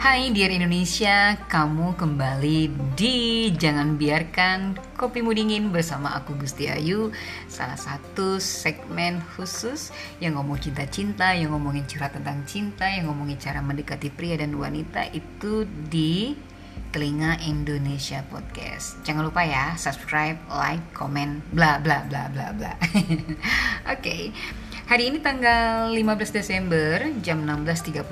Hai Dear Indonesia, kamu kembali di Jangan Biarkan Kopimu Dingin bersama aku Gusti Ayu. Salah satu segmen khusus yang ngomong cinta-cinta, yang ngomongin curhat tentang cinta Yang ngomongin cara mendekati pria dan wanita itu di Telinga Indonesia Podcast. Jangan lupa ya, subscribe, like, komen, bla bla bla bla bla. Oke okay. Hari ini tanggal 15 Desember jam 16.36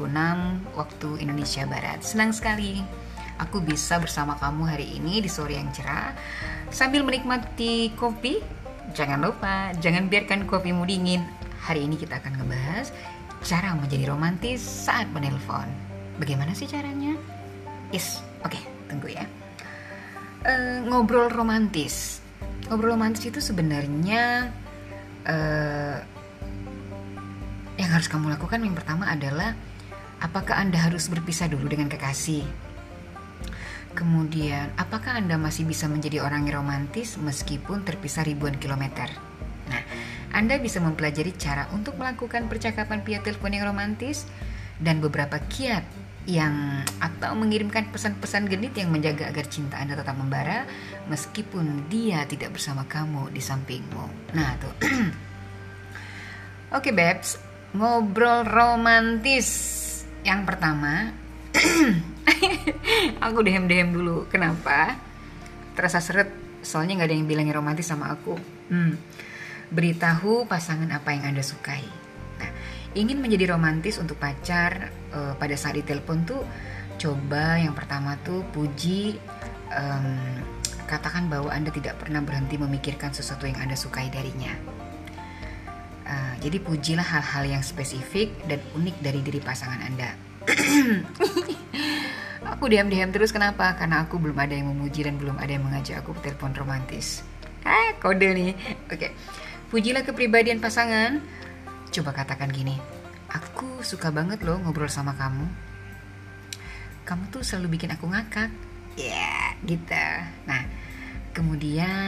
waktu Indonesia Barat. Senang sekali aku bisa bersama kamu hari ini di sore yang cerah sambil menikmati kopi. Jangan lupa, jangan biarkan kopimu dingin. Hari ini kita akan ngebahas cara menjadi romantis saat menelpon. Bagaimana sih caranya? Yes, oke, okay, tunggu ya. Uh, ngobrol romantis. Ngobrol romantis itu sebenarnya uh, yang harus kamu lakukan yang pertama adalah apakah Anda harus berpisah dulu dengan kekasih? Kemudian, apakah Anda masih bisa menjadi orang yang romantis meskipun terpisah ribuan kilometer? Nah, Anda bisa mempelajari cara untuk melakukan percakapan via telepon yang romantis dan beberapa kiat yang atau mengirimkan pesan-pesan genit yang menjaga agar cinta Anda tetap membara meskipun dia tidak bersama kamu di sampingmu. Nah, tuh. Oke, okay, Babes, ngobrol romantis. Yang pertama aku dehem dehem dulu. Kenapa? Terasa seret. Soalnya nggak ada yang bilangnya romantis sama aku. Hmm. beritahu pasangan apa yang anda sukai. Nah ingin menjadi romantis untuk pacar uh, pada saat ditelepon tuh coba yang pertama tuh puji um, katakan bahwa anda tidak pernah berhenti memikirkan sesuatu yang anda sukai darinya Uh, jadi pujilah hal-hal yang spesifik dan unik dari diri pasangan Anda. aku diam-diam terus kenapa? Karena aku belum ada yang memuji dan belum ada yang mengajak aku telepon romantis. Ah, kode nih. Oke. Okay. Pujilah kepribadian pasangan. Coba katakan gini. Aku suka banget loh ngobrol sama kamu. Kamu tuh selalu bikin aku ngakak. Ya, yeah, gitu. Nah, kemudian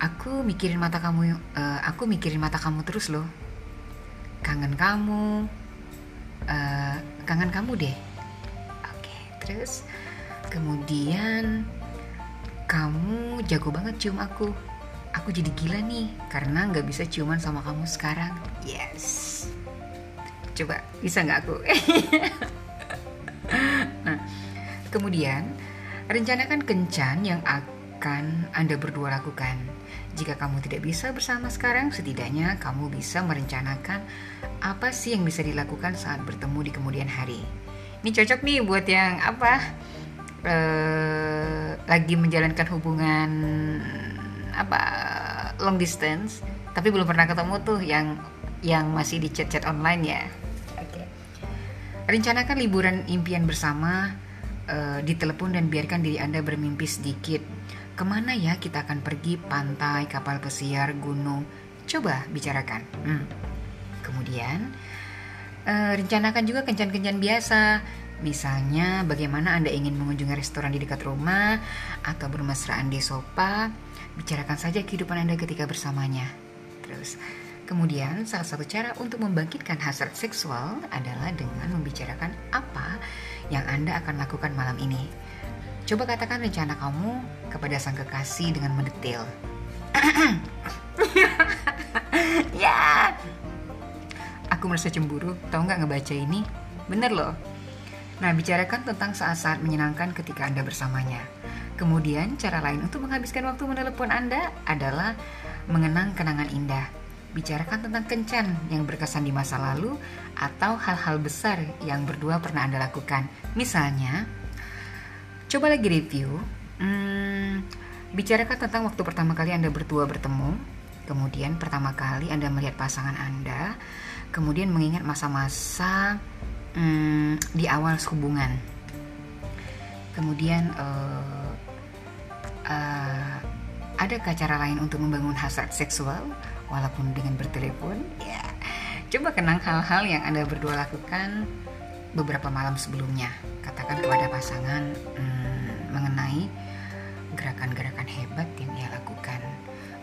aku mikirin mata kamu uh, aku mikirin mata kamu terus loh. Kangen kamu uh, kangen kamu deh. Oke okay, terus kemudian kamu jago banget cium aku. Aku jadi gila nih karena nggak bisa ciuman sama kamu sekarang. Yes. Coba bisa nggak aku? Nah kemudian rencanakan kencan yang akan anda berdua lakukan jika kamu tidak bisa bersama sekarang, setidaknya kamu bisa merencanakan apa sih yang bisa dilakukan saat bertemu di kemudian hari. Ini cocok nih buat yang apa? Uh, lagi menjalankan hubungan apa long distance, tapi belum pernah ketemu tuh yang yang masih di chat-chat online ya. Oke. Okay. Rencanakan liburan impian bersama uh, di telepon dan biarkan diri Anda bermimpi sedikit Ke mana ya kita akan pergi? Pantai, kapal pesiar, gunung? Coba bicarakan. Hmm. Kemudian, uh, rencanakan juga kencan-kencan biasa. Misalnya, bagaimana Anda ingin mengunjungi restoran di dekat rumah atau bermesraan di sofa. Bicarakan saja kehidupan Anda ketika bersamanya. Terus, kemudian salah satu cara untuk membangkitkan hasrat seksual adalah dengan membicarakan apa yang Anda akan lakukan malam ini. Coba katakan rencana kamu kepada sang kekasih dengan mendetail. ya, aku merasa cemburu. Tahu nggak ngebaca ini? Bener loh. Nah, bicarakan tentang saat-saat menyenangkan ketika Anda bersamanya. Kemudian, cara lain untuk menghabiskan waktu menelepon Anda adalah mengenang kenangan indah. Bicarakan tentang kencan yang berkesan di masa lalu atau hal-hal besar yang berdua pernah Anda lakukan. Misalnya, Coba lagi review. Hmm, bicarakan tentang waktu pertama kali Anda berdua bertemu, kemudian pertama kali Anda melihat pasangan Anda, kemudian mengingat masa-masa hmm, di awal hubungan. Kemudian uh, uh, adakah cara lain untuk membangun hasrat seksual walaupun dengan bertelepon? Ya, coba kenang hal-hal yang Anda berdua lakukan beberapa malam sebelumnya. Katakan kepada pasangan. Hmm, mengenai gerakan-gerakan hebat yang ia lakukan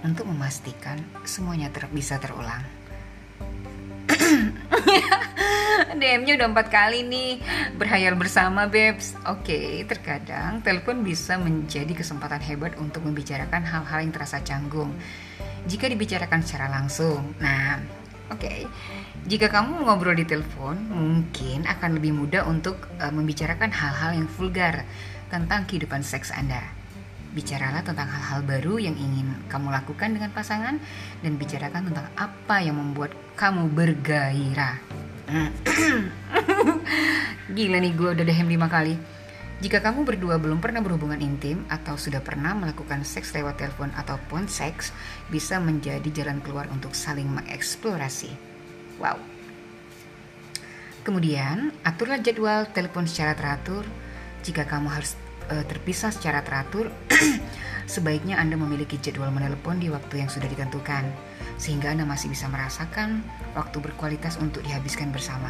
untuk memastikan semuanya ter bisa terulang. DM-nya udah empat kali nih berhayal bersama Babes. Oke, terkadang telepon bisa menjadi kesempatan hebat untuk membicarakan hal-hal yang terasa canggung. Jika dibicarakan secara langsung, nah Oke, okay. jika kamu ngobrol di telepon, mungkin akan lebih mudah untuk uh, membicarakan hal-hal yang vulgar tentang kehidupan seks Anda. Bicaralah tentang hal-hal baru yang ingin kamu lakukan dengan pasangan dan bicarakan tentang apa yang membuat kamu bergairah. Gila nih gue udah dehem lima kali. Jika kamu berdua belum pernah berhubungan intim atau sudah pernah melakukan seks lewat telepon ataupun seks, bisa menjadi jalan keluar untuk saling mengeksplorasi. Wow. Kemudian, aturlah jadwal telepon secara teratur. Jika kamu harus uh, terpisah secara teratur, sebaiknya Anda memiliki jadwal menelepon di waktu yang sudah ditentukan, sehingga Anda masih bisa merasakan waktu berkualitas untuk dihabiskan bersama.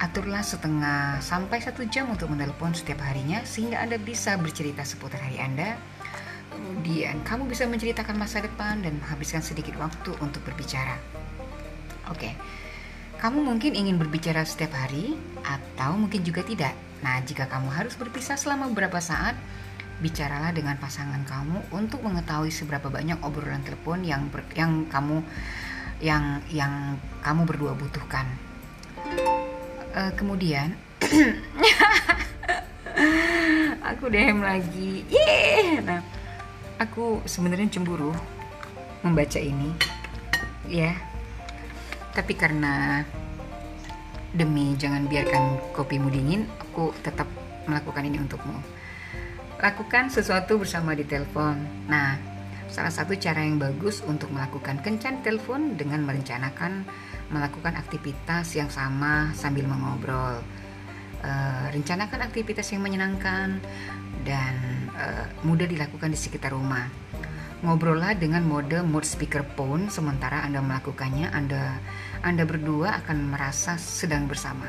Aturlah setengah sampai satu jam untuk menelpon setiap harinya sehingga Anda bisa bercerita seputar hari Anda. Kemudian kamu bisa menceritakan masa depan dan menghabiskan sedikit waktu untuk berbicara. Oke, kamu mungkin ingin berbicara setiap hari atau mungkin juga tidak. Nah, jika kamu harus berpisah selama beberapa saat, bicaralah dengan pasangan kamu untuk mengetahui seberapa banyak obrolan telepon yang ber, yang kamu yang yang kamu berdua butuhkan uh, kemudian aku DM lagi. Yeah nah aku sebenarnya cemburu membaca ini ya. Tapi karena demi jangan biarkan kopimu dingin aku tetap melakukan ini untukmu. Lakukan sesuatu bersama di telepon. Nah salah satu cara yang bagus untuk melakukan kencan telepon dengan merencanakan melakukan aktivitas yang sama sambil mengobrol. Uh, rencanakan aktivitas yang menyenangkan dan uh, mudah dilakukan di sekitar rumah. Ngobrollah dengan mode mode speakerphone sementara Anda melakukannya. Anda Anda berdua akan merasa sedang bersama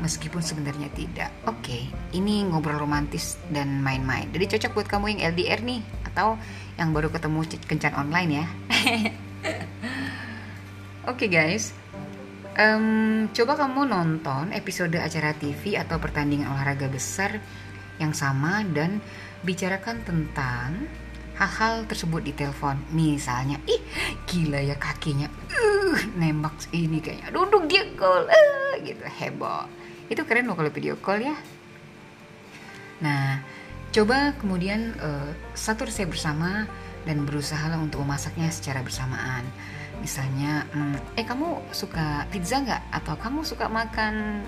meskipun sebenarnya tidak. Oke, okay, ini ngobrol romantis dan main-main. Jadi cocok buat kamu yang LDR nih atau yang baru ketemu kencan online ya. Oke okay, guys, um, coba kamu nonton episode acara TV atau pertandingan olahraga besar yang sama dan bicarakan tentang hal-hal tersebut di telepon. Misalnya, ih gila ya kakinya, uh, nembak ini kayaknya, duduk dia gol, uh, gitu heboh. Itu keren loh kalau video call ya. Nah, coba kemudian uh, satu resep bersama dan berusaha untuk memasaknya secara bersamaan. Misalnya hmm, eh kamu suka pizza nggak? Atau kamu suka makan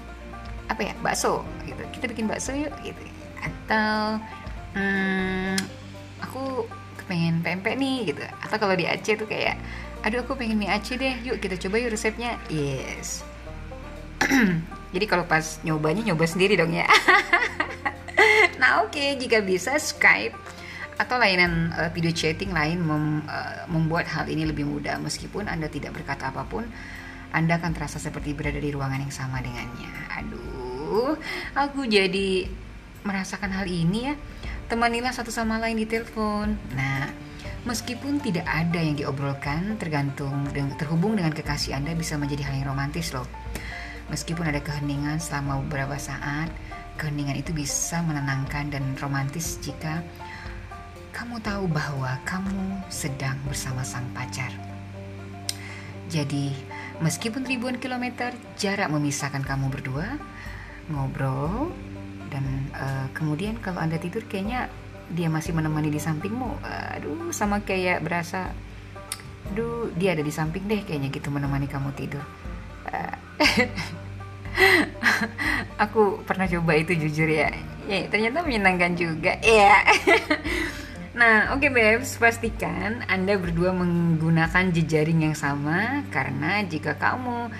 apa ya bakso? Gitu. Kita bikin bakso yuk gitu. Atau hmm, aku pengen pempek nih gitu. Atau kalau di Aceh tuh kayak aduh aku pengen mie Aceh deh yuk kita coba yuk resepnya. Yes. Jadi kalau pas nyobanya nyoba sendiri dong ya nah oke okay, jika bisa Skype atau layanan uh, video chatting lain mem, uh, membuat hal ini lebih mudah. Meskipun Anda tidak berkata apa pun Anda akan terasa seperti berada di ruangan yang sama dengannya. Aduh aku jadi merasakan hal ini ya. Temanilah satu sama lain di telepon. Nah meskipun tidak ada yang diobrolkan tergantung terhubung dengan kekasih Anda bisa menjadi hal yang romantis loh. Meskipun ada keheningan selama beberapa saat keheningan itu bisa menenangkan dan romantis jika kamu tahu bahwa kamu sedang bersama sang pacar. Jadi, meskipun ribuan kilometer jarak memisahkan kamu berdua, ngobrol, dan uh, kemudian kalau Anda tidur kayaknya dia masih menemani di sampingmu. Aduh, sama kayak berasa, aduh, dia ada di samping deh kayaknya gitu menemani kamu tidur. Uh, aku pernah coba itu jujur ya. Ya, ternyata menyenangkan juga. Ya. Nah, oke okay, Babes, pastikan Anda berdua menggunakan jejaring yang sama karena jika kamu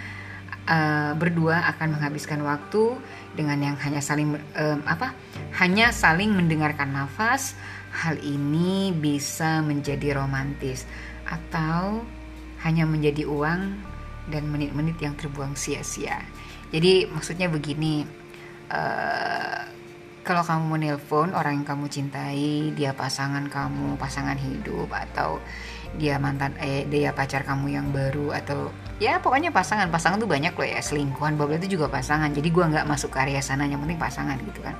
uh, berdua akan menghabiskan waktu dengan yang hanya saling um, apa? Hanya saling mendengarkan nafas, hal ini bisa menjadi romantis atau hanya menjadi uang dan menit-menit yang terbuang sia-sia. Jadi maksudnya begini, uh, kalau kamu menelpon orang yang kamu cintai, dia pasangan kamu, pasangan hidup atau dia mantan eh dia pacar kamu yang baru atau ya pokoknya pasangan. Pasangan tuh banyak loh ya selingkuhan bobel itu juga pasangan. Jadi gue nggak masuk ke area sana yang penting pasangan gitu kan.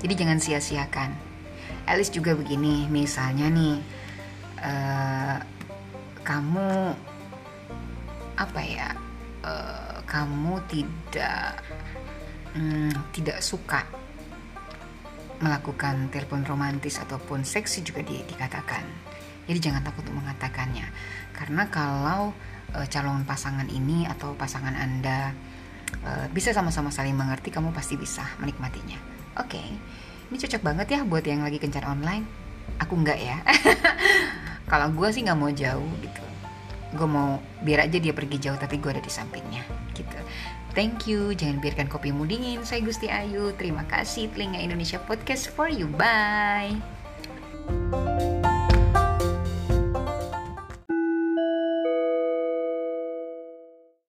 Jadi jangan sia-siakan. Alice juga begini misalnya nih uh, kamu apa ya uh, kamu tidak um, tidak suka melakukan telepon romantis ataupun seksi juga di, dikatakan. Jadi jangan takut untuk mengatakannya. Karena kalau e, calon pasangan ini atau pasangan Anda e, bisa sama-sama saling mengerti, kamu pasti bisa menikmatinya. Oke. Okay. Ini cocok banget ya buat yang lagi kencan online. Aku enggak ya. kalau gue sih nggak mau jauh gitu. Gue mau biar aja dia pergi jauh tapi gue ada di sampingnya gitu. Thank you, jangan biarkan kopimu dingin. Saya Gusti Ayu, terima kasih Telinga Indonesia Podcast for you. Bye.